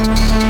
Thank you.